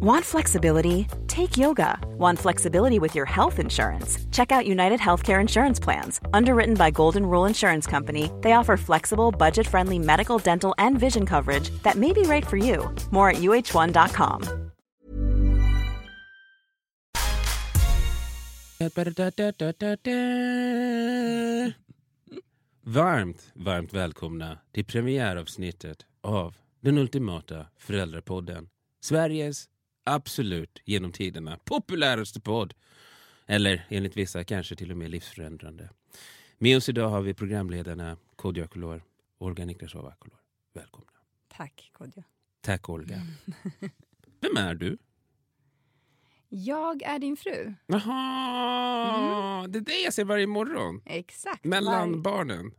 Want flexibility? Take yoga. Want flexibility with your health insurance? Check out United Healthcare Insurance Plans. Underwritten by Golden Rule Insurance Company, they offer flexible, budget friendly medical, dental, and vision coverage that may be right for you. More at uh1.com. Varmt, varmt välkomna till premiäravsnittet av den ultimata föräldrapodden. Sveriges absolut genom tiderna populäraste podd. Eller enligt vissa kanske till och med livsförändrande. Med oss idag har vi programledarna Kodjo Akolor och Olga Nikrasova Akolor. Välkomna. Tack Kodjo. Tack Olga. Vem är du? Jag är din fru. Jaha, det är det jag ser varje morgon. Exakt. Mellan Var- barnen.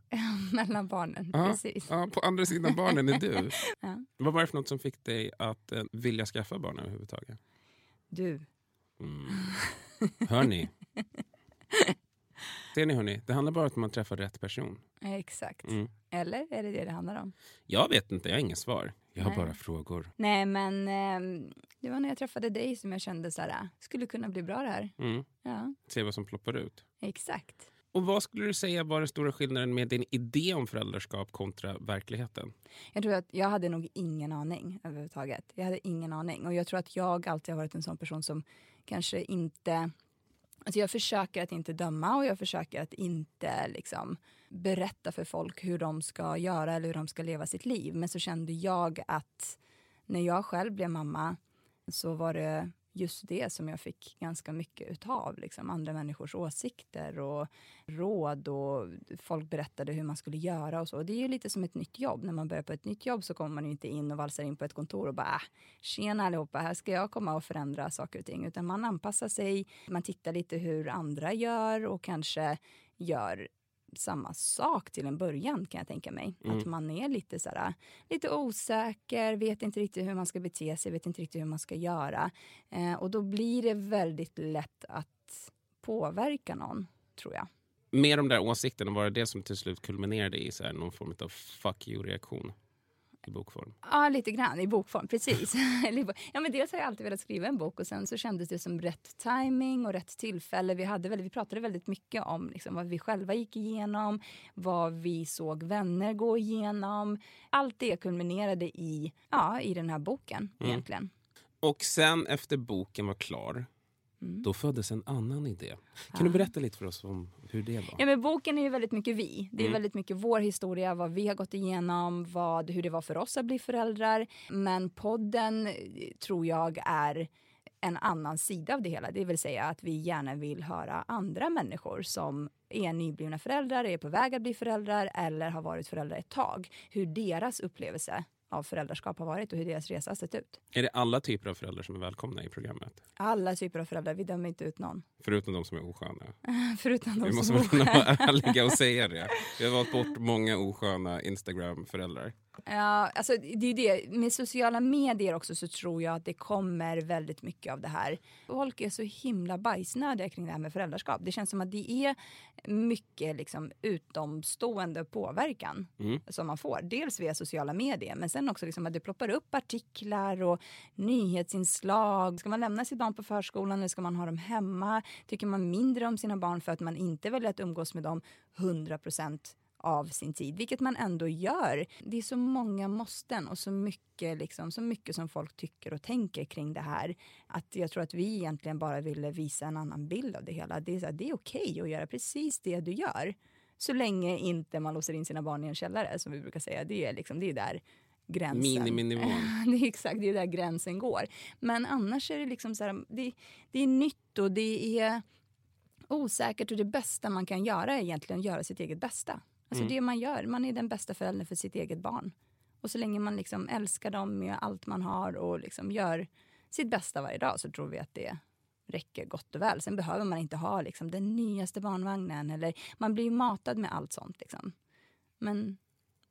Mellan barnen, Ja, precis. Ja, på andra sidan barnen är du. Ja. Vad var det för något som fick dig att eh, vilja skaffa barn överhuvudtaget? Du. Mm. Hör ni? Ser ni hörni? Det handlar bara om att man träffar rätt person. Exakt. Mm. Eller är det det det handlar om? Jag vet inte, jag har inga svar. Jag har Nej. bara frågor. Nej, men ehm, det var när jag träffade dig som jag kände så här, skulle kunna bli bra det här. Mm. Ja, Se vad som ploppar ut. exakt. Och vad skulle du säga var den stora skillnaden med din idé om föräldraskap kontra verkligheten? Jag tror att jag hade nog ingen aning överhuvudtaget. Jag hade ingen aning. Och jag tror att jag alltid har varit en sån person som kanske inte... Alltså jag försöker att inte döma och jag försöker att inte liksom berätta för folk hur de ska göra eller hur de ska leva sitt liv. Men så kände jag att när jag själv blev mamma så var det just det som jag fick ganska mycket utav. Liksom. Andra människors åsikter och råd och folk berättade hur man skulle göra och så. Det är ju lite som ett nytt jobb. När man börjar på ett nytt jobb så kommer man ju inte in och valsar in på ett kontor och bara ah, tjena allihopa, här ska jag komma och förändra saker och ting. Utan man anpassar sig, man tittar lite hur andra gör och kanske gör samma sak till en början kan jag tänka mig. Att man är lite så här, lite osäker, vet inte riktigt hur man ska bete sig, vet inte riktigt hur man ska göra. Eh, och då blir det väldigt lätt att påverka någon, tror jag. Med de där åsikterna, var det det som till slut kulminerade i så någon form av fuck you-reaktion i bokform? Ja, lite grann i bokform, precis. Ja, men dels har jag alltid velat skriva en bok och sen så kändes det som rätt timing och rätt tillfälle. Vi, hade väldigt, vi pratade väldigt mycket om liksom, vad vi själva gick igenom, vad vi såg vänner gå igenom. Allt det kulminerade i, ja, i den här boken egentligen. Och sen efter boken var klar, Mm. då föddes en annan idé. Kan du berätta lite för oss om hur det var? Ja, men boken är ju väldigt mycket vi. Det är Mm. väldigt mycket vår historia, vad vi har gått igenom, vad, hur det var för oss att bli föräldrar. Men podden eh, tror jag är en annan sida av det hela. Det vill säga att vi gärna vill höra andra människor som är nyblivna föräldrar, är på väg att bli föräldrar eller har varit föräldrar ett tag. Hur deras upplevelse av föräldraskap har varit och hur deras resa har sett ut. Är det alla typer av föräldrar som är välkomna i programmet? Alla typer av föräldrar, vi dömer inte ut någon. Förutom de som är osköna. Förutom de Vi måste som väl kunna vara ärliga och säga det. Vi har valt bort många osköna Instagram-föräldrar. Ja, alltså det är det. Med sociala medier också så tror jag att det kommer väldigt mycket av det här. Folk är så himla bajsnödiga kring det här med föräldraskap. Det känns som att det är mycket liksom utomstående påverkan Mm. som man får. Dels via sociala medier, men sen också liksom att det ploppar upp artiklar och nyhetsinslag. Ska man lämna sitt barn på förskolan eller ska man ha dem hemma? Tycker man mindre om sina barn för att man inte väljer att umgås med dem 100 procent av sin tid, vilket man ändå gör. Det är så många måsten och så mycket, liksom, så mycket som folk tycker och tänker kring det här. Att jag tror att vi egentligen bara ville visa en annan bild av det hela. Det är, så här, det är okej att göra precis det du gör. Så länge inte man låser in sina barn i en källare, som vi brukar säga. Det är, liksom, det är där gränsen... Miniminivån. det är exakt, det är där gränsen går. Men annars är det liksom så här, det, det är nytt och det är osäkert och det bästa man kan göra är egentligen att göra sitt eget bästa. Alltså det man gör, man är den bästa föräldern för sitt eget barn. Och så länge man liksom älskar dem med allt man har och liksom gör sitt bästa varje dag så tror vi att det räcker gott och väl. Sen behöver man inte ha liksom, den nyaste barnvagnen eller man blir ju matad med allt sånt. Liksom. Men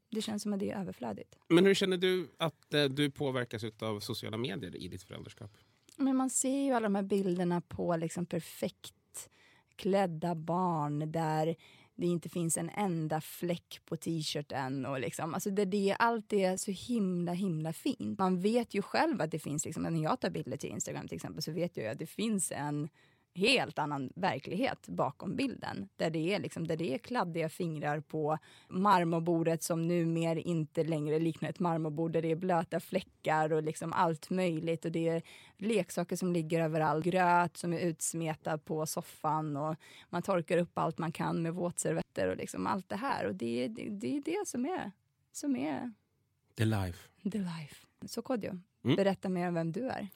det känns som att det är överflödigt. Men hur känner du att eh, du påverkas av sociala medier i ditt föräldraskap? Men man ser ju alla de här bilderna på liksom perfekt klädda barn där det inte finns en enda fläck på t-shirten. Och liksom, alltså det, det, allt är så himla himla fint. Man vet ju själv att det finns, liksom, när jag tar bilder till Instagram till exempel så vet jag att det finns en helt annan verklighet bakom bilden. Där det är, liksom, där det är kladdiga fingrar på marmorbordet som numera inte längre liknar ett marmorbord. Där det är blöta fläckar och liksom allt möjligt. Och det är leksaker som ligger överallt. Gröt som är utsmetad på soffan. Och man torkar upp allt man kan med våtservetter och liksom allt det här. Och det, det, det är det som är, som är... The life. The life. Så Kodjo, Mm. berätta mer om vem du är.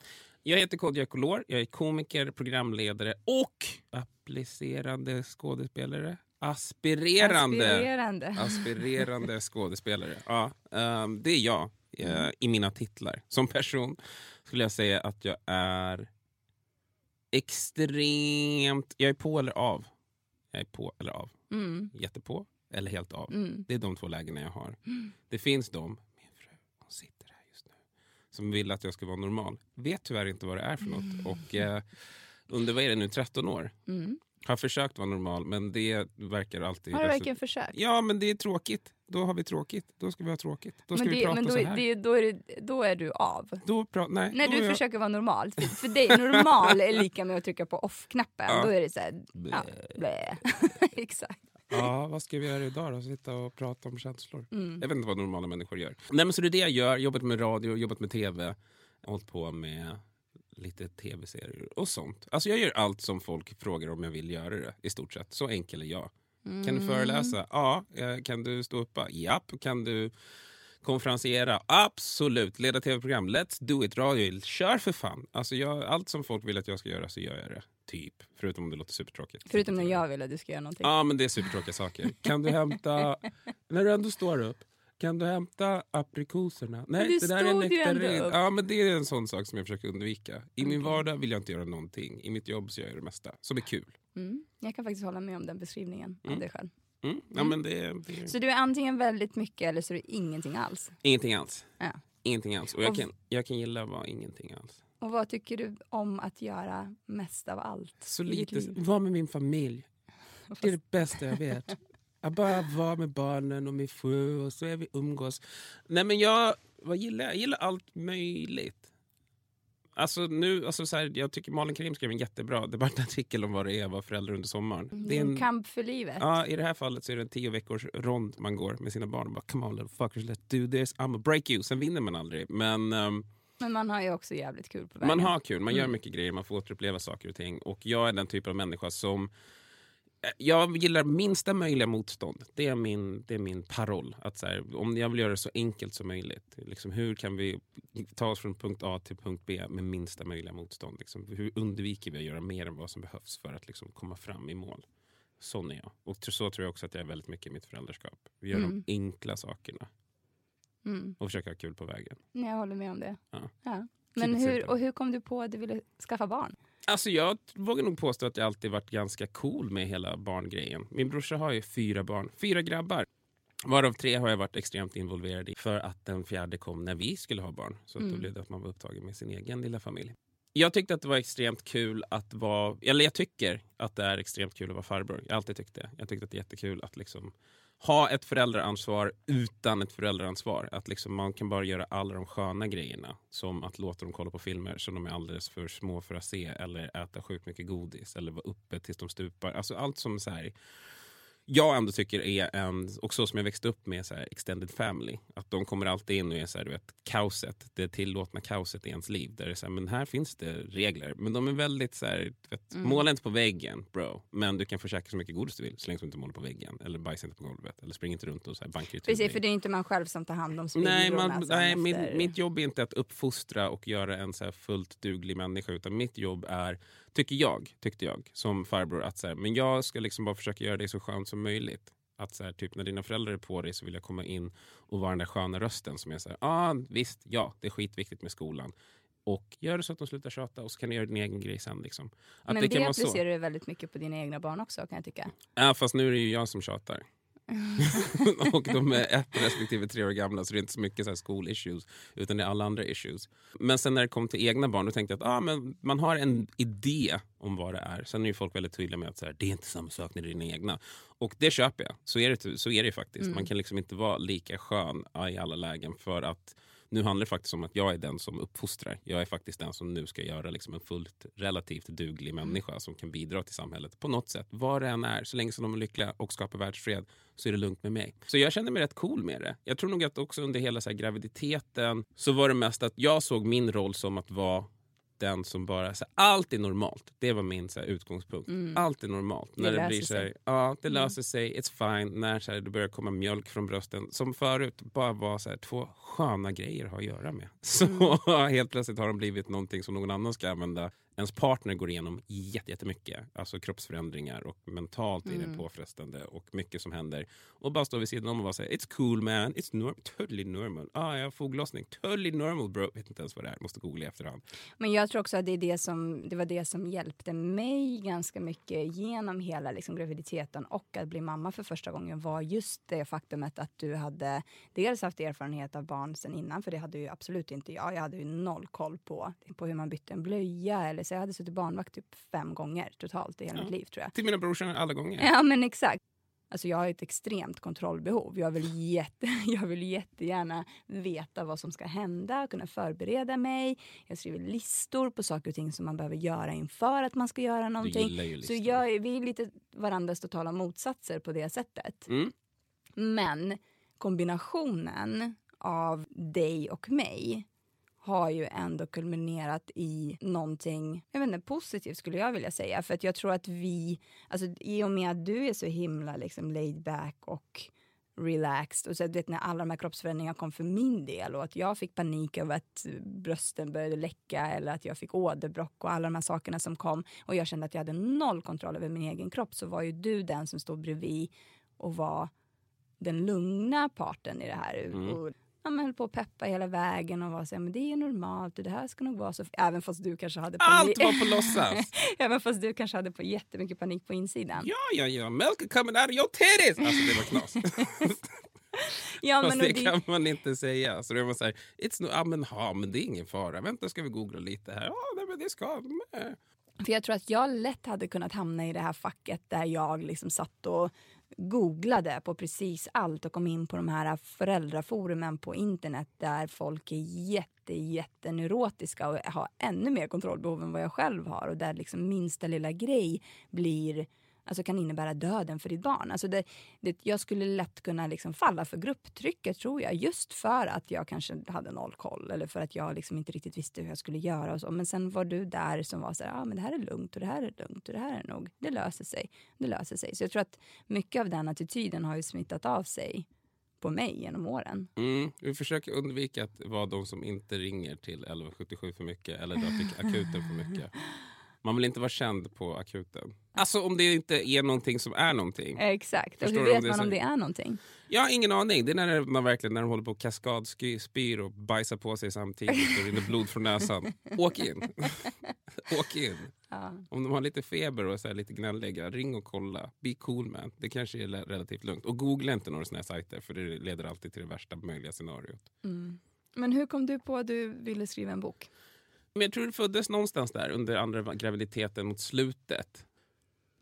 Jag heter Kodjo Ekolor. Jag är komiker, programledare och applicerande skådespelare. Aspirerande. Aspirerande. Aspirerande skådespelare. Ja, ehm, det är jag eh, i mina titlar. Som person skulle jag säga att jag är extremt... Jag är på eller av. Jag är på eller av. Mm. Jättepå eller helt av. Mm. Det är de två lägena jag har. Det finns de, min fru, hon sitter som vill att jag ska vara normal. Vet tyvärr inte vad det är för något. Och eh, under, vad är det nu, 13 år Mm. har försökt vara normal men det verkar alltid... Har du verkligen försökt? Ja men det är tråkigt. Då har vi tråkigt. Då ska vi ha tråkigt. Då ska men vi det, prata men då, så är- här. det, då, är det, då är du av. Då pra- nej, När då du jag- försöker vara normal. För, för dig, normal är lika med att trycka på off-knappen. Ja. Då är det så här, ja, blä. Exakt. Ja, vad ska vi göra idag då? Sitta och prata om känslor? Mm. Jag vet inte vad normala människor gör. Nej men så det är det jag gör. Jobbat med radio, jobbat med tv. Hållit på med lite tv-serier och sånt. Alltså jag gör allt som folk frågar om jag vill göra det. I stort sett. Så enkel är jag. Kan du Mm. föreläsa? Ja. Eh, Kan du stå upp? Japp. Kan du konferenciera? Absolut. Leda tv-program? Let's do it. Radio? Kör för fan. Alltså jag, allt som folk vill att jag ska göra så gör jag det. Typ. Förutom om det låter supertråkigt. Förutom när jag vill att du ska göra någonting. Ja, men det är supertråkiga saker. Kan du hämta, när du ändå står upp, kan du hämta aprikoserna? Nej, det där är nektarin. Ja, men det är en sån sak som jag försöker undvika. I min vardag vill jag inte göra någonting. I mitt jobb så gör jag det mesta som är kul. Mm. Jag kan faktiskt hålla med om den beskrivningen av Mm. dig själv. Mm. Ja, men det, det Så du är antingen väldigt mycket eller så är du ingenting alls. ingenting alls. Ja. Ingenting alls. Och jag Och- kan, jag kan gilla att vara ingenting alls. Och vad tycker du om att göra mest av allt Så lite, vara med min familj. Det är det bästa jag vet. Att bara vara med barnen och min fru och så är vi umgås. Nej men jag, vad gillar jag? Jag gillar allt möjligt. Alltså nu, alltså så här, jag tycker Malin Karim skrev en jättebra debattartikel om vad det är att vara förälder under sommaren. Det är en kamp för livet. Ja, i det här fallet så är det en tio veckors rond man går med sina barn och bara come on little fuckers, let's do this, I'm break you. Sen vinner man aldrig. Men ehm, Men man har ju också jävligt kul på vägen. man har kul, man gör Mm. mycket grejer, man får återuppleva saker och ting. Och jag är den typen av människa som jag gillar minsta möjliga motstånd. Det är min, det är min paroll. Att så här, om jag vill göra det så enkelt som möjligt. Liksom, hur kan vi ta oss från punkt A till punkt B med minsta möjliga motstånd? Liksom, hur undviker vi att göra mer än vad som behövs för att liksom, komma fram i mål? Sån är jag. Och så tror jag också att jag är väldigt mycket i mitt föräldraskap. Vi gör Mm. de enkla sakerna Mm. och försöker ha kul på vägen. Jag håller med om det. Ja. Ja. Men hur, och hur kom du på att du ville skaffa barn? Alltså jag vågar nog påstå att jag alltid varit ganska cool med hela barngrejen. Min brorsa har ju fyra barn, fyra grabbar. Varav tre har jag varit extremt involverad i för att den fjärde kom när vi skulle ha barn. Så att då Mm. blev det att man var upptagen med sin egen lilla familj. Jag tyckte att det var extremt kul att vara, eller jag tycker att det är extremt kul att vara farbror. Jag har alltid tyckt det. Jag tyckte att det är jättekul att liksom ha ett föräldraansvar utan ett föräldraansvar. Att liksom man kan bara göra alla de sköna grejerna. Som att låta dem kolla på filmer som de är alldeles för små för att se. Eller äta sjukt mycket godis. Eller vara uppe tills de stupar. Alltså allt som så här, jag ändå tycker är en, och så som jag växte upp med så här, extended family. Att de kommer alltid in och är så här, du vet, kaoset, det tillåtna kaoset i ens liv. Där det är så här, men här finns det regler. Men de är väldigt så här, vet, Mm. måla inte på väggen bro. Men du kan få käka så mycket godis du vill så länge du inte målar på väggen. Eller bajsa inte på golvet. Eller spring inte runt och så här, bankar i Precis, för det är inte man själv som tar hand om Nej, man, nej min, mitt jobb är inte att uppfostra och göra en så fullt duglig människa. Utan mitt jobb är, tycker jag, tyckte jag som farbror, att så här, men jag ska liksom bara försöka göra det så skönt som möjligt. Att så här, typ när dina föräldrar är på dig så vill jag komma in och vara den där sköna rösten som är så här, ah, visst, ja, det är skitviktigt med skolan. och gör det så att de slutar tjata och så kan du göra din egen grej sen. Liksom. Att Men det det, kan vara så. applicerar du väldigt mycket på dina egna barn också kan jag tycka. Ja, fast nu är det ju jag som tjatar. och de är ett respektive tre år gamla så det är inte så mycket så här school issues utan det är alla andra issues. Men sen när det kom till egna barn då tänkte jag att ah, men man har en idé om vad det är. Sen är ju folk väldigt tydliga med att så här, det är inte samma sak när det är dina egna. Och det köper jag. Så är det, så är det faktiskt. Man kan liksom inte vara lika skön i alla lägen för att nu handlar det faktiskt om att jag är den som uppfostrar. Jag är faktiskt den som nu ska göra liksom en fullt relativt duglig människa som kan bidra till samhället på något sätt. Vad det än är, så länge som de är lyckliga och skapar världsfred så är det lugnt med mig. Så jag kände mig rätt cool med det. Jag tror nog att också under hela så graviditeten så var det mest att jag såg min roll som att vara den som bara, så här, allt är normalt. Det var min så här, utgångspunkt. Allt är normalt. Det när det blir så här, sig. ja det löser sig, it's fine. När så här, det börjar komma mjölk från brösten. Som förut bara var så här, två sköna grejer att ha att göra med. Så helt plötsligt har de blivit någonting som någon annan ska använda. Ens partner går igenom jätte- jättemycket. Alltså kroppsförändringar och mentalt är det påfrestande och mycket som händer. Och bara stå vid sidan om och bara säga it's cool man, it's norm totally normal. Ah, jag har foglossning, totally normal bro. Vet inte ens vad det är, måste googla i efterhand. Men jag tror också att det, är det, som, det var det som hjälpte mig ganska mycket genom hela liksom, graviditeten och att bli mamma för första gången var just det faktumet att du hade dels haft erfarenhet av barn sen innan, för det hade ju absolut inte jag. Jag hade ju noll koll på, på hur man bytte en blöja. Eller så jag hade suttit barnvakt typ fem gånger totalt i hela mitt liv tror jag. Till mina brorsor alla gånger. Ja men exakt. Alltså jag har ett extremt kontrollbehov. Jag vill, jätte, jag vill jättegärna veta vad som ska hända, kunna förbereda mig. Jag skriver listor på saker och ting som man behöver göra inför att man ska göra någonting. Så jag, vi är lite varandras totala motsatser på det sättet. Mm. Men kombinationen av dig och mig har ju ändå kulminerat i någonting jag vet inte, positivt skulle jag vilja säga. För att jag tror att vi, alltså i och med att du är så himla liksom laid back och relaxed och så du vet när alla de här kroppsförändringarna kom för min del och att jag fick panik över att brösten började läcka eller att jag fick åderbråck och alla de här sakerna som kom och jag kände att jag hade noll kontroll över min egen kropp så var ju du den som stod bredvid och var den lugna parten i det här. Mm. Och, ja, men höll på att peppa hela vägen och var så här, men det är ju normalt och det här ska nog vara så. Även fast du kanske hade Allt var på låtsas. Även fast du kanske hade på jättemycket panik på insidan. Ja, ja, ja. Is coming out of your titties! Alltså det var knas. Ja, Fast men, det och det, kan man inte säga. Så då är man så här, It's no, ja, men, ha, men det är ingen fara. Vänta ska vi googla lite här. Ja, nej, men det ska med. För jag tror att jag lätt hade kunnat hamna i det här facket där jag liksom satt och googlade på precis allt och kom in på de här föräldraforumen på internet där folk är jätte, jätteneurotiska och har ännu mer kontrollbehov än vad jag själv har. Och där liksom minsta lilla grej blir Alltså kan innebära döden för ditt barn. Alltså det, det, jag skulle lätt kunna liksom falla för grupptrycket tror jag. Just för att jag kanske hade noll koll eller för att jag liksom inte riktigt visste hur jag skulle göra. Och så. Men sen var du där som var så här, ah, men det här är lugnt och det här är lugnt och det här är nog, det löser sig. Det löser sig. Så jag tror att mycket av den attityden har ju smittat av sig på mig genom åren. Mm, vi försöker undvika att vara de som inte ringer till 1177 för mycket eller drar till akuten för mycket. Man vill inte vara känd på akuten. Alltså om det inte är någonting som är någonting. Exakt. Och Förstår hur du om vet man så- om det är någonting? Jag har ingen aning. Det är när man verkligen när de håller på och kaskadspyr och bajsar på sig samtidigt och rinner blod från näsan. Åk in. Åk in. Om de har lite feber och så lite gnälliga, ring och kolla. Be cool man. Det kanske är relativt lugnt. Och googla inte några såna här sajter för det leder alltid till det värsta möjliga scenariot. Men hur kom du på att du ville skriva en bok? Men jag tror det föddes någonstans där under andra graviditeten mot slutet.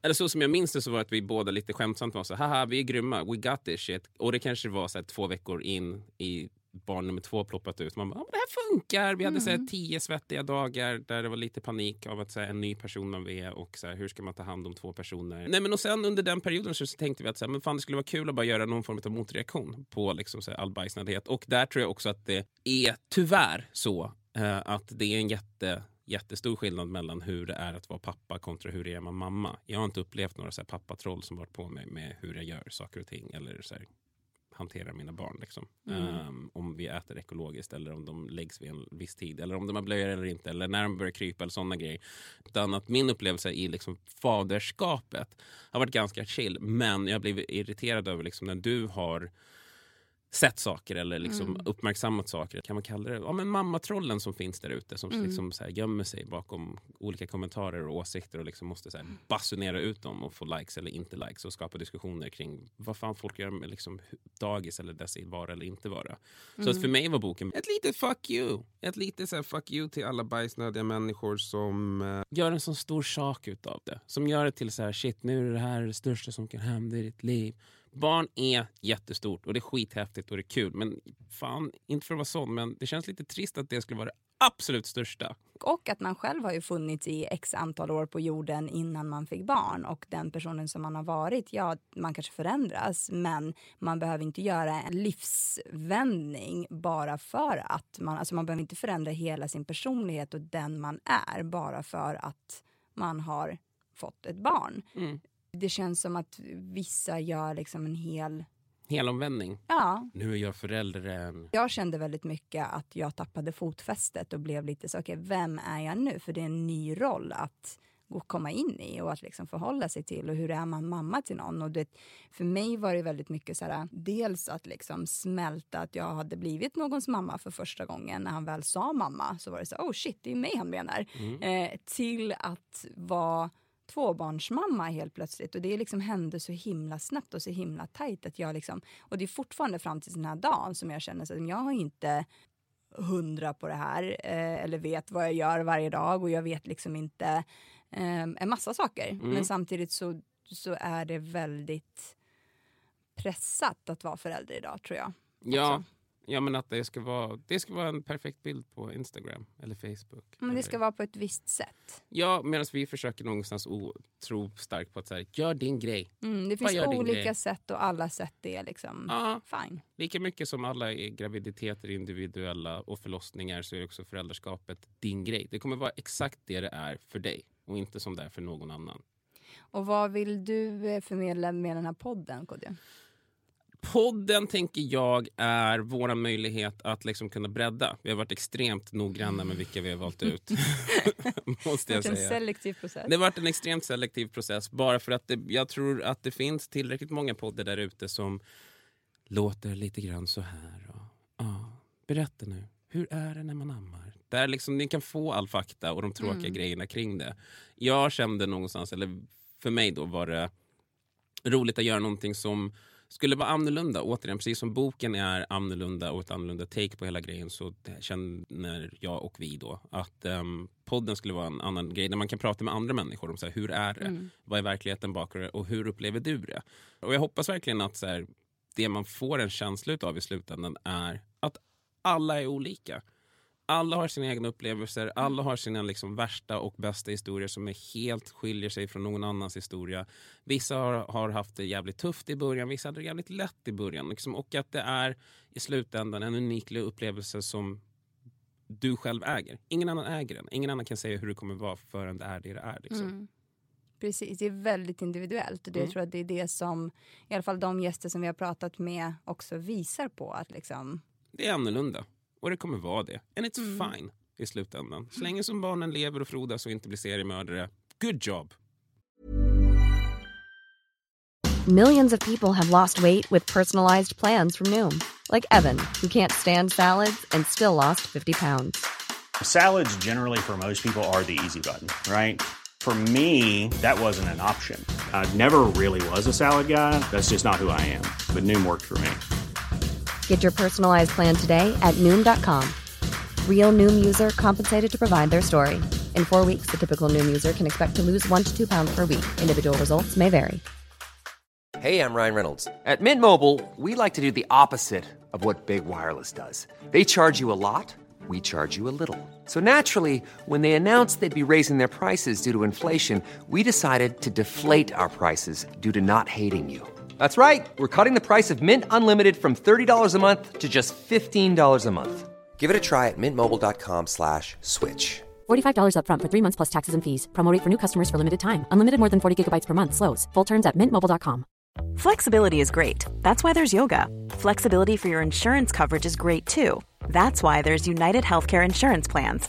Eller så som jag minns det så var att vi båda lite skämtsamt var så haha vi är grymma, we got this shit. Och det kanske var så här, två veckor in i barn nummer två ploppat ut. Man bara, "Ja, men det här funkar. Vi hade så här, tio svettiga dagar där det var lite panik av att så här, en ny person man är och så här, hur ska man ta hand om två personer. Nej men och sen under den perioden så tänkte vi att så men fan, det skulle vara kul att bara göra någon form av motreaktion på liksom, så all bajsnödighet. Och där tror jag också att det är tyvärr så att det är en jätte jättestor skillnad mellan hur det är att vara pappa kontra hur det är att vara mamma. Jag har inte upplevt några så här pappatroll som varit på mig med hur jag gör saker och ting eller så här, hanterar mina barn. Liksom. Ehm, om vi äter ekologiskt eller om de läggs vid en viss tid eller om de har blöjor eller inte eller när de börjar krypa eller sådana grejer. Utan att min upplevelse i liksom faderskapet har varit ganska chill men jag har blivit irriterad över liksom när du har sett saker eller liksom Mm. uppmärksammat saker. Kan man kalla det ja, men mammatrollen som finns där ute som Mm. liksom så här gömmer sig bakom olika kommentarer och åsikter och liksom måste så här basunera ut dem och få likes eller inte likes och skapa diskussioner kring vad fan folk gör med liksom dagis eller dess vara eller inte vara. Så Mm. att för mig var boken ett litet fuck you. Ett litet så fuck you till alla bajsnödiga människor som eh, gör en sån stor sak utav det. Som gör det till så här shit nu är det här det största som kan hända i ditt liv. Barn är jättestort och det är skithäftigt och det är kul. Men fan, inte för att vara sån, men det känns lite trist att det skulle vara det absolut största. Och att man själv har ju funnits i x antal år på jorden innan man fick barn. Och den personen som man har varit, ja, man kanske förändras men man behöver inte göra en livsvändning bara för att man, alltså man behöver inte förändra hela sin personlighet och den man är bara för att man har fått ett barn. Mm. Det känns som att vissa gör liksom en hel, Helomvändning. ja, Nu är jag föräldern. jag kände väldigt mycket att jag tappade fotfästet och blev lite så, okej, vem är jag nu? För det är en ny roll att gå, komma in i och att liksom förhålla sig till. Och hur är man mamma till någon? Och det, för mig var det väldigt mycket så här, dels att liksom smälta att jag hade blivit någons mamma för första gången. När han väl sa mamma så var det så, oh shit, det är mig han menar. Eh, till att vara tvåbarnsmamma helt plötsligt. Och det liksom hände så himla snabbt och så himla tajt att jag liksom, och det är fortfarande fram till den här dagen som jag känner att jag har inte hundra på det här eh, eller vet vad jag gör varje dag och jag vet liksom inte eh, en massa saker. Men samtidigt så, så är det väldigt pressat att vara förälder idag tror jag. Ja, också. Ja, men att det ska, vara, det ska vara en perfekt bild på Instagram eller Facebook. Men det eller- ska vara på ett visst sätt. Ja, medan vi försöker någonstans o- tro starkt på att så här, gör din grej. Mm, det Vad finns olika sätt och alla sätt är liksom Ja, fine. lika mycket som alla graviditeter individuella och förlossningar så är också föräldraskapet din grej. Det kommer vara exakt det det är för dig och inte som det är för någon annan. Och vad vill du eh, förmedla med den här podden, KD? Podden tänker jag är vår möjlighet att liksom kunna bredda. Vi har varit extremt noggranna med vilka vi har valt ut. Måste jag Det är en säga. selektiv process. Det har varit en extremt selektiv process bara för att det, jag tror att det finns tillräckligt många poddar där ute som låter lite grann så här. Och, ja, berätta nu, hur är det när man ammar? Där liksom ni kan få all fakta och de tråkiga grejerna kring det. Jag kände någonstans, eller för mig då var det roligt att göra någonting som skulle vara annorlunda. Återigen, precis som boken är annorlunda och ett annorlunda take på hela grejen så känner jag och vi då att ehm, podden skulle vara en annan grej där man kan prata med andra människor om så här, hur är det? Vad är verkligheten bakom det och hur upplever du det? Och jag hoppas verkligen att så här, det man får en känsla av i slutändan är att alla är olika. Alla har sina egna upplevelser, alla har sina liksom värsta och bästa historier som är helt skiljer sig från någon annans historia. Vissa har, har haft det jävligt tufft i början, vissa hade det jävligt lätt i början. Liksom, och att det är i slutändan en unik upplevelse som du själv äger. Ingen annan äger den. Ingen annan kan säga hur det kommer vara förrän det är det det är. Liksom. Mm. Precis, det är väldigt individuellt. Och det, Mm. Jag tror att det är det som, i alla fall de gäster som vi har pratat med också visar på att liksom, Det är annorlunda. Och det kommer vara det. And it's mm. fine i slutändan. Så länge som barnen lever och frodas och inte blir seriemördare, good job! Millions of people have lost weight with personalized plans from Noom, like Evan, who can't stand salads and still lost 50 pounds. Salads, generally, for most people, are the easy button, right? For me, that wasn't an option. I never really was a salad guy. That's just not who I am. But Noom worked for me. Get your personalized plan today at Noom.com. Real Noom user compensated to provide their story. In four weeks, the typical Noom user can expect to lose one to two pounds per week. Individual results may vary. Hey, I'm Ryan Reynolds. At Mint Mobile, we like to do the opposite of what Big Wireless does. They charge you a lot, we charge you a little. So naturally, when they announced they'd be raising their prices due to inflation, we decided to deflate our prices due to not hating you. That's right. We're cutting the price of Mint Unlimited from $30 a month to just $15 a month. Give it a try at mintmobile.com slash switch. $45 upfront for three months plus taxes and fees. Promo rate for new customers for limited time. Unlimited more than 40 gigabytes per month. Slows. Full terms at mintmobile.com. Flexibility is great. That's why there's yoga. Flexibility for your insurance coverage is great too. That's why there's United Healthcare Insurance Plans.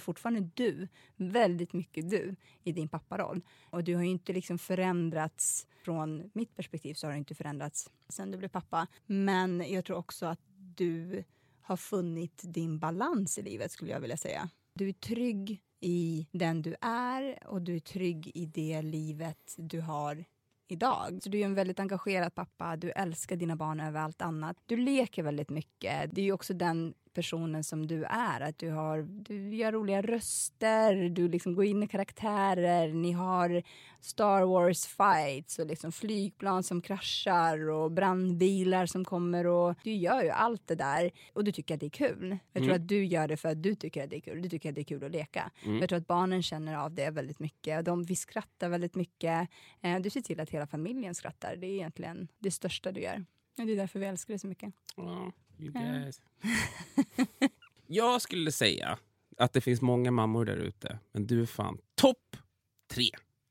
Du är fortfarande du, väldigt mycket du i din papparoll. Och du har ju inte liksom förändrats, från mitt perspektiv så har du inte förändrats sen du blev pappa. Men jag tror också att du har funnit din balans i livet skulle jag vilja säga. Du är trygg i den du är och du är trygg i det livet du har idag. Så du är en väldigt engagerad pappa, du älskar dina barn över allt annat. Du leker väldigt mycket. Det är ju också den personen som du är. Att du, har, du gör roliga röster, du liksom går in i karaktärer, ni har Star Wars fights och liksom flygplan som kraschar och brandbilar som kommer och du gör ju allt det där och du tycker att det är kul. Jag tror Mm. att du gör det för att du tycker att det är kul. Du tycker att det är kul att leka. Mm. Jag tror att barnen känner av det väldigt mycket. De, vi skrattar väldigt mycket. Eh, du ser till att hela familjen skrattar. Det är egentligen det största du gör. Det är därför vi älskar dig så mycket. Ja, you guys. Jag skulle säga att det finns många mammor där ute, men du är fan topp tre.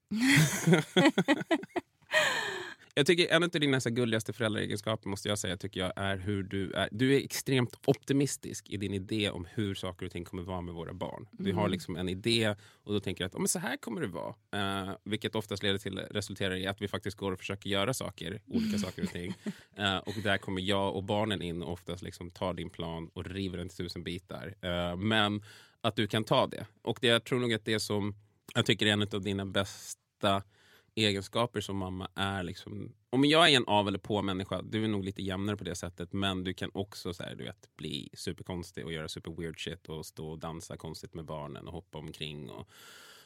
jag tycker En av dina så gulligaste föräldraegenskaper måste jag säga tycker jag är hur du är. Du är extremt optimistisk i din idé om hur saker och ting kommer vara med våra barn. Du har liksom en idé och då tänker att oh, men så här kommer det vara. Eh, vilket oftast leder till, resulterar i att vi faktiskt går och försöker göra saker, olika saker och ting. Eh, och där kommer jag och barnen in och oftast liksom tar din plan och river den till tusen bitar. Eh, men att du kan ta det. Och det, jag tror nog att det som jag tycker är en av dina bästa egenskaper som mamma är liksom... Om jag är en av eller på människa, du är nog lite jämnare på det sättet men du kan också så här, du vet, bli superkonstig och göra super weird shit och stå och dansa konstigt med barnen och hoppa omkring och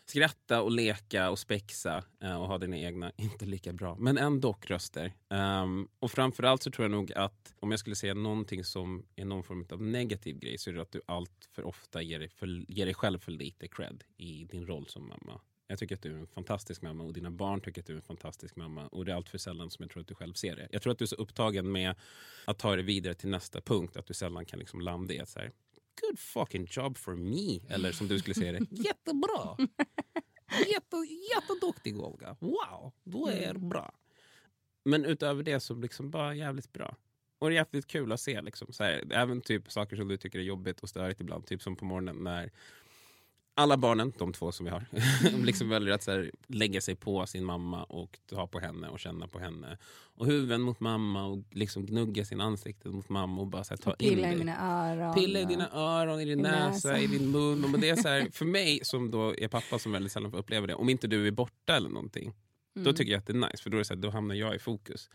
skratta och leka och spexa eh, och ha dina egna, inte lika bra, men ändå röster. Um, och framförallt så tror jag nog att om jag skulle säga någonting som är någon form av negativ grej så är det att du allt för ofta ger dig, för, ger dig själv för lite cred i din roll som mamma. Jag tycker att du är en fantastisk mamma och dina barn tycker att du är en fantastisk mamma. Och det är allt för sällan som jag tror att du själv ser det. Jag tror att du är så upptagen med att ta dig vidare till nästa punkt att du sällan kan liksom landa i att så här, good fucking job for me. Eller som du skulle säga det, jättebra. Jätte, jätteduktig Olga. Wow, du är bra. Men utöver det så liksom bara jävligt bra. Och det är jävligt kul att se. Liksom, så här, även typ saker som du tycker är jobbigt och störigt ibland. Typ som på morgonen när alla barnen, de två som vi har, liksom väljer att här, lägga sig på sin mamma och ta på henne och känna på henne. Och huvuden mot mamma och liksom gnugga sin ansikte mot mamma och bara så här, ta in Pilla i det. mina öron. Pilla i och- dina öron, i din i näsa, näsan. i din mun. Och det är så här, för mig som då är pappa som väldigt sällan får uppleva det, om inte du är borta eller någonting, Mm. då tycker jag att det är nice. För då, är så här, då hamnar jag i fokus.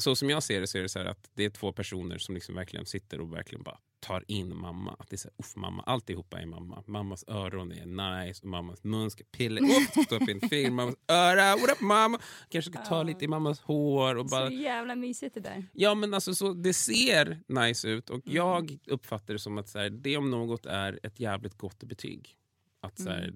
Så som jag ser det så är det så här att det är två personer som liksom verkligen sitter och verkligen bara tar in mamma. Att det är så här, uff mamma, alltihopa är mamma. Mammas öron är nice och mammas mun ska pilla. Ska stå upp i en film, mammas öra, what up mamma? Kanske ska ta lite i mammas hår och bara Så jävla mysigt det där. Ja men alltså så, det ser nice ut och jag uppfattar det som att så här, det om något är ett jävligt gott betyg. Att, så här,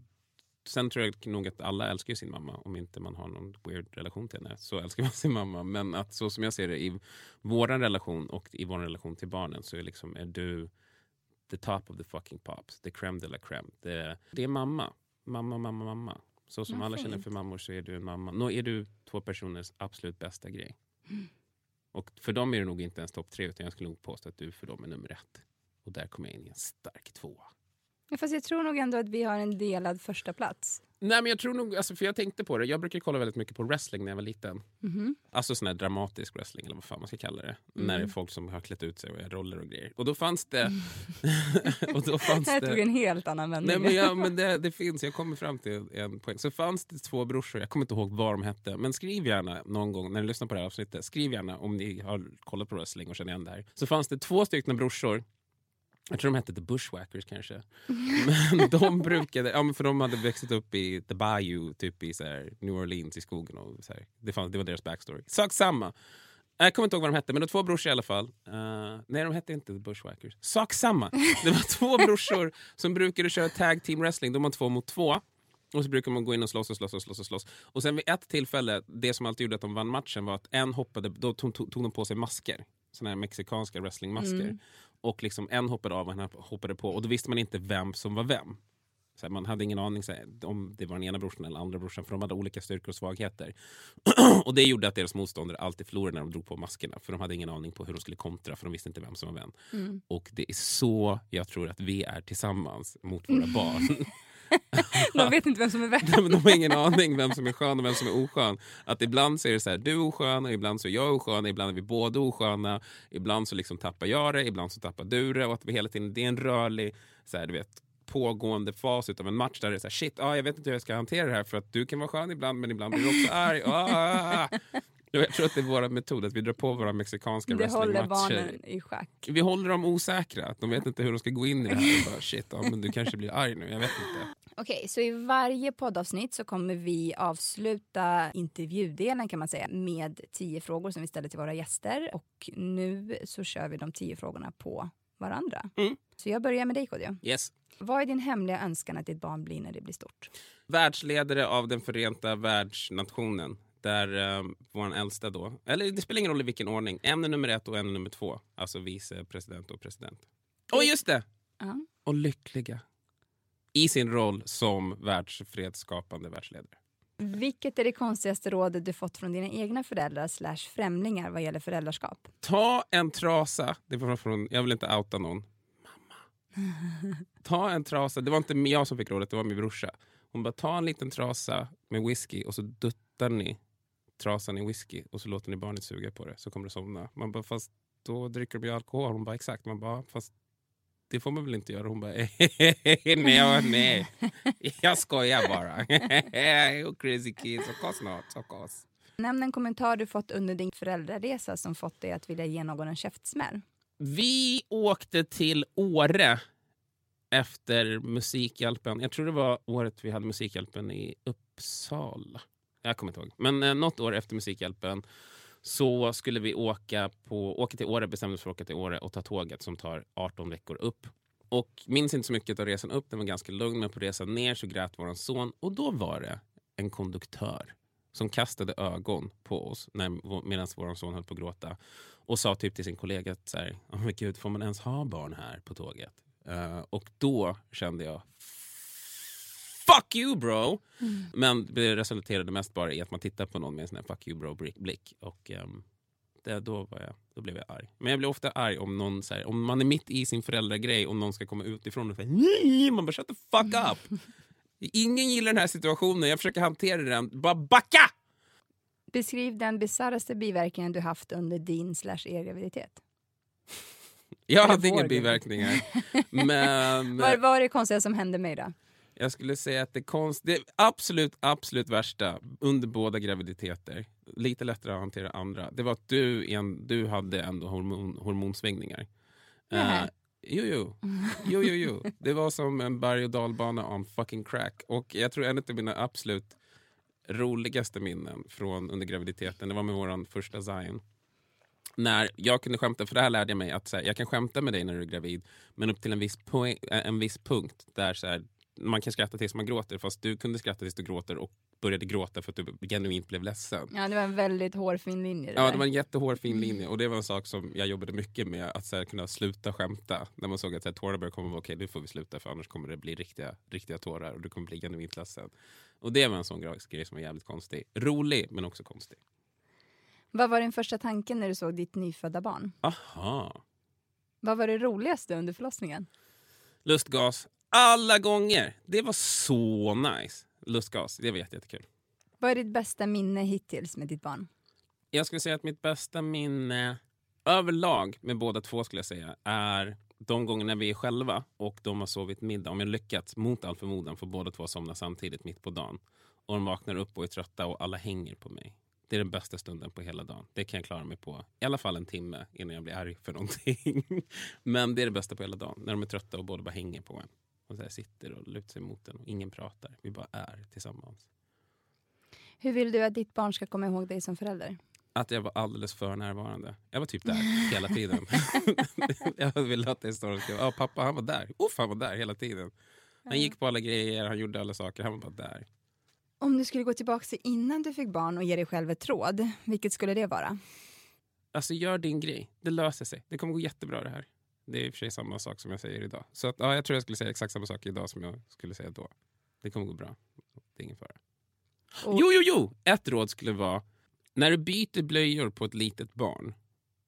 Sen tror jag nog att alla älskar sin mamma om inte man har någon weird relation till henne. Så älskar man sin mamma. Men att så som jag ser det i vår relation och i vår relation till barnen så är, liksom, är du the top of the fucking pops. The crème de la crème. Det, det är mamma. Mamma, mamma, mamma. Så som Ja, alla känner för mammor så är du en mamma. Nå är du två personers absolut bästa grej. Och för dem är det nog inte ens topp tre utan jag skulle nog påstå att du för dem är nummer ett. Och där kommer jag in i en stark tvåa. Ja, Fast jag tror nog ändå att vi har en delad första plats. Nej men jag tror nog, alltså, för jag tänkte på det, jag brukar kolla väldigt mycket på wrestling när jag var liten. Mhm. Alltså sån här dramatisk wrestling eller vad fan man ska kalla det. När det är folk som har klätt ut sig och är roller och grejer. Och då fanns det... och då fanns Det här tog en helt annan vändning. Nej, men, ja, men det, det finns, jag kommer fram till en poäng. Så fanns det två brorsor, jag kommer inte ihåg vad de hette, men skriv gärna någon gång när ni lyssnar på det här avsnittet, skriv gärna om ni har kollat på wrestling och känner igen det här. Så fanns det två stycken brorsor jag tror de hette The Bushwhackers kanske. Men de brukade, ja, men för de hade växt upp i The Bayou, typ i så här, New Orleans i skogen. Och så här. Det, fanns, det var deras backstory. Sak samma. Jag kommer inte ihåg vad de hette, men det var två brorsor i alla fall. Uh, nej, de hette inte The Bushwhackers. Sak samma. Det var två brorsor som brukade köra tag team wrestling. De var två mot två. Och så brukar man gå in och slåss och slåss och slåss. Och, slåss. och sen vid ett tillfälle, det som alltid gjorde att de vann matchen var att en hoppade, då tog, tog, tog de på sig masker. Såna här mexikanska wrestlingmasker. Mm och liksom en hoppade av och en hoppade på och då visste man inte vem som var vem. Så här, man hade ingen aning här, om det var den ena brorsan eller andra brorsan för de hade olika styrkor och svagheter. och det gjorde att deras motståndare alltid förlorade när de drog på maskerna för de hade ingen aning på hur de skulle kontra för de visste inte vem som var vem. Mm. Och det är så jag tror att vi är tillsammans mot våra barn. De vet inte vem som är vem. de, de har ingen aning vem som är skön och vem som är oskön. Att ibland så är det så här, du är oskön och ibland så är jag oskön, ibland är vi båda osköna. Ibland så liksom tappar jag det, ibland så tappar du det. Och att vi hela tiden, det är en rörlig, så här, du vet, pågående fas av en match där det är så här, shit, ah, jag vet inte hur jag ska hantera det här för att du kan vara skön ibland men ibland blir du också arg. Ah. Jag tror att det är vår metod, att vi drar på våra mexikanska Det wrestlingmatcher. barnen i schack. Vi håller dem osäkra, de vet inte hur de ska gå in i det här. Och bara, shit, ja, men du kanske blir arg nu, jag vet inte. Okej, så i varje poddavsnitt så kommer vi avsluta intervjudelen kan man säga med tio frågor som vi ställer till våra gäster. Och nu så kör vi de tio frågorna på varandra. Mm. Så jag börjar med dig Kodjo. Yes. Vad är din hemliga önskan att ditt barn blir när det blir stort? världsledare av den förenta världsnationen. Där eh, vår äldsta då, eller det spelar ingen roll i vilken ordning, en är nummer ett och en är nummer två. Alltså vicepresident och president. Och just det! Ja. Och lyckliga. I sin roll som världsfredsskapande världsledare. Vilket är det konstigaste rådet du fått från dina egna föräldrar slash främlingar vad gäller föräldraskap? Ta en trasa, det var från, jag vill inte outa någon. Mamma. Ta en trasa, det var inte jag som fick rådet, det var min brorsa. Hon bara, ta en liten trasa med whisky och så duttar ni trasan i whisky och så låter ni barnet suga på det så kommer det somna. Man bara, fast då dricker de ju alkohol. Hon bara, exakt. Man bara, fast det får man väl inte göra? Hon bara, nej, nej. Jag skojar bara. you crazy kids, of course not, of course. Nämn en kommentar du fått under din föräldraresa som fått dig att vilja ge någon en käftsmäll. Vi åkte till Åre efter Musikhjälpen. Jag tror det var året vi hade Musikhjälpen i Uppsala. Jag kommer inte ihåg. Men eh, något år efter Musikhjälpen så skulle vi åka, på, åka till Åre, bestämde oss för att åka till Åre och ta tåget som tar 18 veckor upp. Och minns inte så mycket av resan upp, den var ganska lugn, men på resan ner så grät vår son och då var det en konduktör som kastade ögon på oss medan vår son höll på att gråta och sa typ till sin kollega att så här, oh, men gud, får man ens ha barn här på tåget? Uh, och då kände jag Fuck you bro! Mm. Men det resulterade mest bara i att man tittar på någon med en sån fuck you bro-blick. Och um, det, då, var jag, då blev jag arg. Men jag blir ofta arg om någon så här, om man är mitt i sin föräldragrej och någon ska komma utifrån och säga nej, man bara shut the fuck up. Ingen gillar den här situationen, jag försöker hantera den. Bara backa! Beskriv den bisarraste biverkningen du haft under din slash er graviditet. Jag hade inga biverkningar. men Vad vad är det konstiga som hände mig då? Jag skulle säga att det, konst, det absolut, absolut värsta under båda graviditeter, lite lättare att hantera andra, det var att du, en, du hade ändå hormon, hormonsvängningar. Nähä. Uh, jo, jo. jo, jo, jo. Det var som en berg och dalbana on fucking crack. Och jag tror en av mina absolut roligaste minnen från under graviditeten, det var med vår första Zion. När jag kunde skämta, för det här lärde jag mig att så här, jag kan skämta med dig när du är gravid, men upp till en viss, poäng, äh, en viss punkt där så här, man kan skratta tills man gråter, fast du kunde skratta tills du gråter och började gråta för att du genuint blev ledsen. Ja, det var en väldigt hårfin linje. Ja, där. det var en jättehård fin linje och det var en sak som jag jobbade mycket med, att så här, kunna sluta skämta. När man såg att så här, tårarna började komma, okej nu får vi sluta för annars kommer det bli riktiga, riktiga tårar och du kommer bli genuint ledsen. Och det var en sån grej som var jävligt konstig. Rolig, men också konstig. Vad var din första tanke när du såg ditt nyfödda barn? Aha. Vad var det roligaste under förlossningen? Lustgas, alla gånger. Det var så nice. Lustgas, det var jätte- jättekul. Vad är ditt bästa minne hittills med ditt barn? Jag skulle säga att mitt bästa minne överlag med båda två skulle jag säga är de gångerna vi är själva och de har sovit middag. Om jag lyckats mot all förmodan få båda två somna samtidigt mitt på dagen. Och de vaknar upp och är trötta och alla hänger på mig. Det är den bästa stunden på hela dagen. Det kan jag klara mig på i alla fall en timme innan jag blir arg för någonting. Men det är det bästa på hela dagen. När de är trötta och båda bara hänger på en. Och så sitter och lutar sig mot en och ingen pratar. Vi bara är tillsammans. Hur vill du att ditt barn ska komma ihåg dig som förälder? Att jag var alldeles för närvarande. Jag var typ där hela tiden. jag ville att det står ja, pappa han var där. Uff, han var där hela tiden. Han gick på alla grejer, han gjorde alla saker. Han var bara där. Om du skulle gå tillbaka till innan du fick barn och ge dig själv ett råd, vilket skulle det vara? Alltså gör din grej. Det löser sig. Det kommer gå jättebra det här. Det är i och för sig samma sak som jag säger idag. Så att, ja, jag tror jag skulle säga exakt samma sak idag som jag skulle säga då. Det kommer gå bra. Det är ingen fara. Och- Jo, jo, jo! Ett råd skulle vara när du byter blöjor på ett litet barn,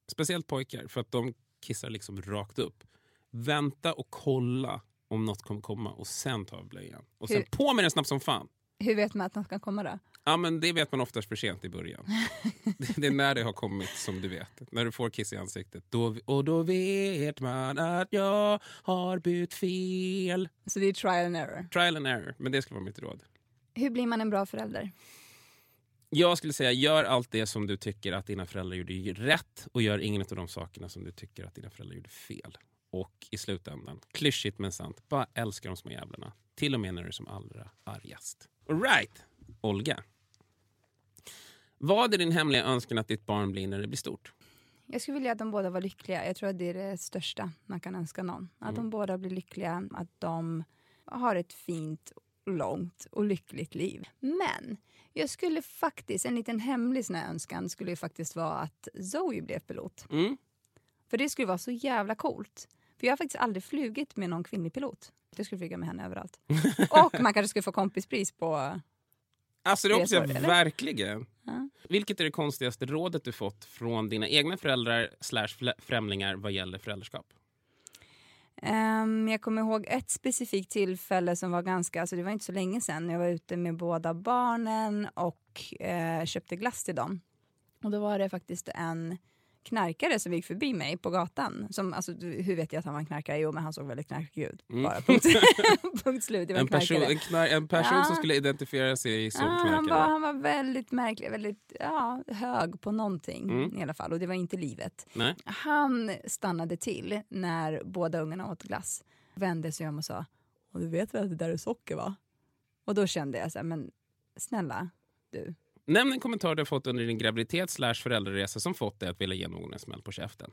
speciellt pojkar, för att de kissar liksom rakt upp. Vänta och kolla om något kommer komma och sen ta av blöjan. Och sen Hur- på med den snabbt som fan. Hur vet man att något kan komma då? Ja, men det vet man oftast för sent i början. Det- är när det har kommit som du vet. När du får kiss i ansiktet. Då, och då vet man att jag har bytt fel. Så det är trial and error. Trial and error, men det skulle vara mitt råd. Hur blir man en bra förälder? Jag skulle säga gör allt det som du tycker att dina föräldrar gjorde rätt och gör ingen av de sakerna som du tycker att dina föräldrar gjorde fel. Och i slutändan, klyschigt men sant, bara älska de små jävlarna. Till och med när du är som allra argast. All right, Olga. Vad är din hemliga önskan att ditt barn blir när det blir stort? Jag skulle vilja att de båda var lyckliga. Jag tror att det är det största man kan önska någon. Att de båda blir lyckliga, att de har ett fint, långt och lyckligt liv. Men jag skulle faktiskt, en liten hemlig sån önskan skulle ju faktiskt vara att Zoe blev pilot. Mm. För det skulle vara så jävla coolt. För jag har faktiskt aldrig flugit med någon kvinnlig pilot. Jag skulle flyga med henne överallt. Och man kanske skulle få kompispris på... Alltså det hoppas jag verkligen. Ja. Vilket är det konstigaste rådet du fått från dina egna föräldrar slash främlingar vad gäller föräldraskap? Ehm, jag kommer ihåg ett specifikt tillfälle som var ganska, alltså det var inte så länge sedan. Jag var ute med båda barnen och eh, köpte glass till dem. Och då var det faktiskt en knarkare som gick förbi mig på gatan. Som, alltså, hur vet jag att han var en knarkare? Jo, men han såg väldigt knarkig ut. Bara punkt, punkt slut. En en person, knarkare. en, knar, en person Ja. som skulle identifiera sig som Ja, han, var, knarkare. han var väldigt märklig, väldigt ja, hög på någonting Mm. i alla fall. Och det var inte livet. Nej. Han stannade till när båda ungarna åt glass. Vände sig om och sa, och du vet väl att det där är socker va? Och då kände jag så här, men snälla du. Nämn en kommentar du har fått under din graviditet slash föräldraresa som fått dig att vilja ge någon en smäll på käften.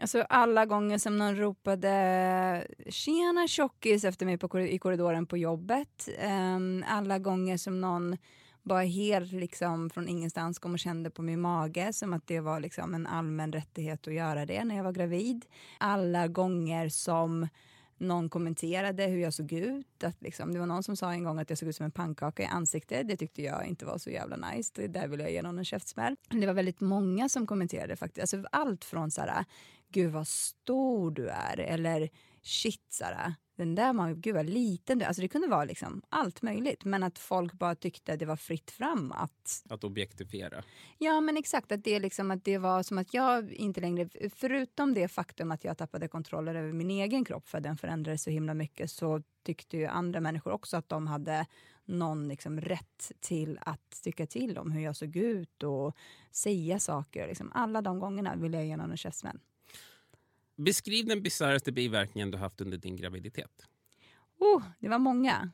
Alltså alla gånger som någon ropade tjena tjockis efter mig på, i korridoren på jobbet. Um, alla gånger som någon bara helt liksom från ingenstans kom och kände på min mage som att det var liksom en allmän rättighet att göra det när jag var gravid. Alla gånger som någon kommenterade hur jag såg ut. Att liksom, det var någon som sa en gång att jag såg ut som en pannkaka i ansiktet. Det tyckte jag inte var så jävla nice. Det där ville jag ge någon en käftsmäll. Det var väldigt många som kommenterade faktiskt. Alltså allt från så här, gud vad stor du är eller shit så här, den där man, gud vad liten du. Alltså det kunde vara liksom allt möjligt. Men att folk bara tyckte det var fritt fram att Att objektifiera. Ja men exakt, att det, liksom, att det var som att jag inte längre, förutom det faktum att jag tappade kontrollen över min egen kropp för att den förändrades så himla mycket så tyckte ju andra människor också att de hade någon liksom rätt till att tycka till om hur jag såg ut och säga saker. Liksom. Alla de gångerna ville jag ge någon en käftsmäll. Beskriv den bisarraste biverkningen du haft under din graviditet. Oh, det var många.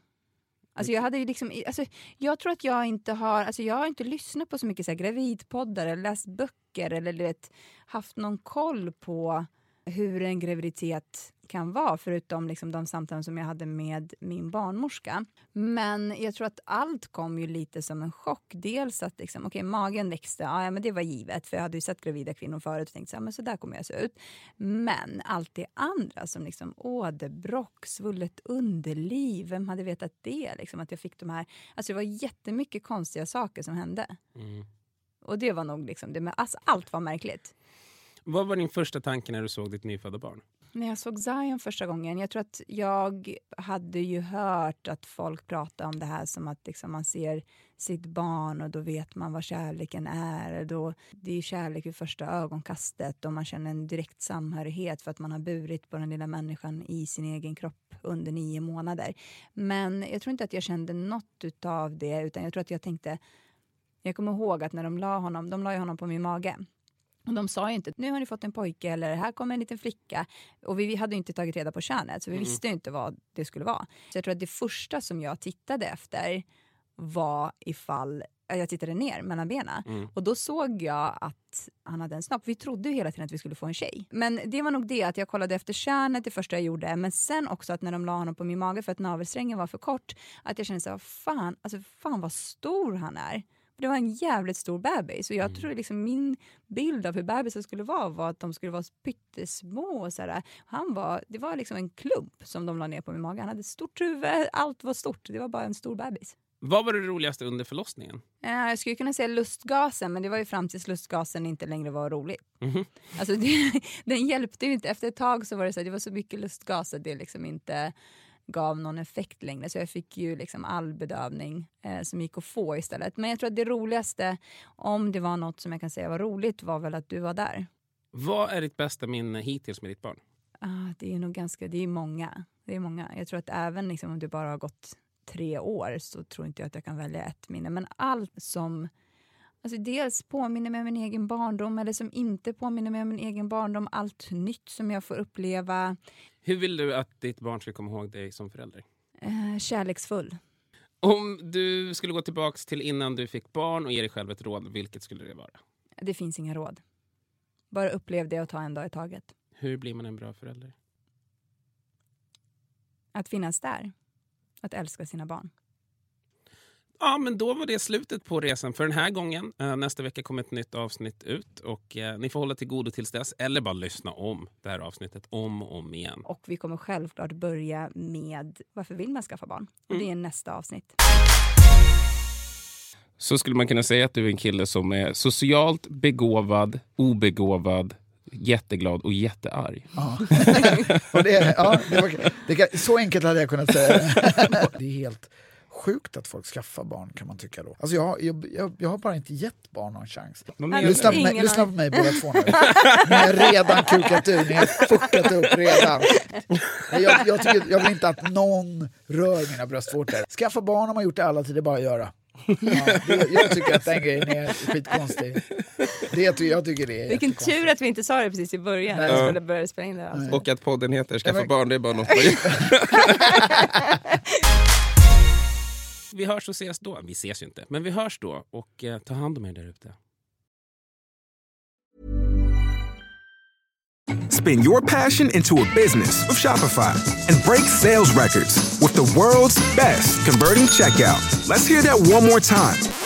Alltså jag, hade ju liksom, alltså jag tror att jag inte har, alltså jag har inte lyssnat på så mycket så här gravidpoddar eller läst böcker eller vet, haft någon koll på hur en graviditet kan vara förutom liksom de samtal som jag hade med min barnmorska. Men jag tror att allt kom ju lite som en chock. Dels att liksom, okay, magen växte, ja, men det var givet för jag hade ju sett gravida kvinnor förut och tänkt så här, men så där kommer jag se ut. Men allt det andra som liksom åderbråck, svullet underliv, vem hade vetat det? Liksom, att jag fick de här, alltså det var jättemycket konstiga saker som hände. Mm. Och det var nog liksom, det, men alltså, allt var märkligt. Vad var din första tanke när du såg ditt nyfödda barn? När jag såg Zion första gången, jag tror att jag hade ju hört att folk pratade om det här som att liksom man ser sitt barn och då vet man vad kärleken är. Då, det är kärlek vid första ögonkastet och man känner en direkt samhörighet för att man har burit på den lilla människan i sin egen kropp under nio månader. Men jag tror inte att jag kände något av det utan jag tror att jag tänkte, jag kommer ihåg att när de la honom, de la ju honom på min mage. Och de sa ju inte nu har ni fått en pojke eller här kommer en liten flicka. Och vi, hade ju inte tagit reda på könet så vi visste ju inte vad det skulle vara. Så jag tror att det första som jag tittade efter var ifall jag tittade ner mellan benen och då såg jag att han hade en snopp. Vi trodde ju hela tiden att vi skulle få en tjej. Men det var nog det att jag kollade efter könet det första jag gjorde. Men sen också att när de la honom på min mage för att navelsträngen var för kort. Att jag kände så här, fan, alltså fan vad stor han är. Det var en jävligt stor bebis och jag Mm. tror liksom min bild av hur bebisar skulle vara var att de skulle vara pyttesmå. Och så. Han var, det var liksom en klump som de la ner på min mage. Han hade ett stort huvud, allt var stort. Det var bara en stor bebis. Vad var det roligaste under förlossningen? Eh, Jag skulle kunna säga lustgasen, men det var ju fram tills lustgasen inte längre var rolig. Mhm. Alltså det, den hjälpte ju inte. Efter ett tag så var det så, det var så mycket lustgas att det liksom inte gav någon effekt längre. Så jag fick ju liksom all bedövning eh, som gick att få istället. Men jag tror att det roligaste, om det var något som jag kan säga var roligt, var väl att du var där. Vad är ditt bästa minne hittills med ditt barn? Ah, det är nog ganska, det är många. Det är många. Jag tror att även liksom, om du bara har gått tre år så tror inte jag att jag kan välja ett minne. Men allt som alltså dels påminner mig om min egen barndom eller som inte påminner mig om min egen barndom. Allt nytt som jag får uppleva. Hur vill du att ditt barn ska komma ihåg dig som förälder? Eh, kärleksfull. Om du skulle gå tillbaks till innan du fick barn och ge dig själv ett råd, vilket skulle det vara? Det finns inga råd. Bara upplev det och ta en dag i taget. Hur blir man en bra förälder? Att finnas där. Att älska sina barn. Ja, men då var det slutet på resan för den här gången. Eh, nästa vecka kommer ett nytt avsnitt ut och eh, ni får hålla till godo tills dess eller bara lyssna om det här avsnittet om och om igen. Och vi kommer självklart börja med varför vill man skaffa barn? Och det är nästa avsnitt. Så skulle man kunna säga att du är en kille som är socialt begåvad, obegåvad, jätteglad och jättearg. Ja. och det, ja, det var, det så enkelt hade jag kunnat säga det. är helt sjukt att folk skaffar barn kan man tycka då. Alltså jag, jag, jag, jag har bara inte gett barn någon chans. Lyssna på, mig, lyssna på mig båda två nu. Ni har redan kukat ur, ni har fuckat upp redan. Jag, jag, tycker, jag vill inte att någon rör mina bröstvårtor. Skaffa barn har man gjort i alla tider, bara att göra. Ja, det, jag tycker att den grejen är skitkonstig. Det, jag tycker det är Vilken tur att vi inte sa det precis i början när vi skulle börja spela in det avsnittet. Och att podden heter Skaffa barn, det är bara något man gör. Vi hörs och ses då. Vi ses ju inte, men vi hörs då. Och eh, ta hand om er där ute. Spin your passion into a business with Shopify and break sales records with the world's best converting checkout. Let's hear that one more time.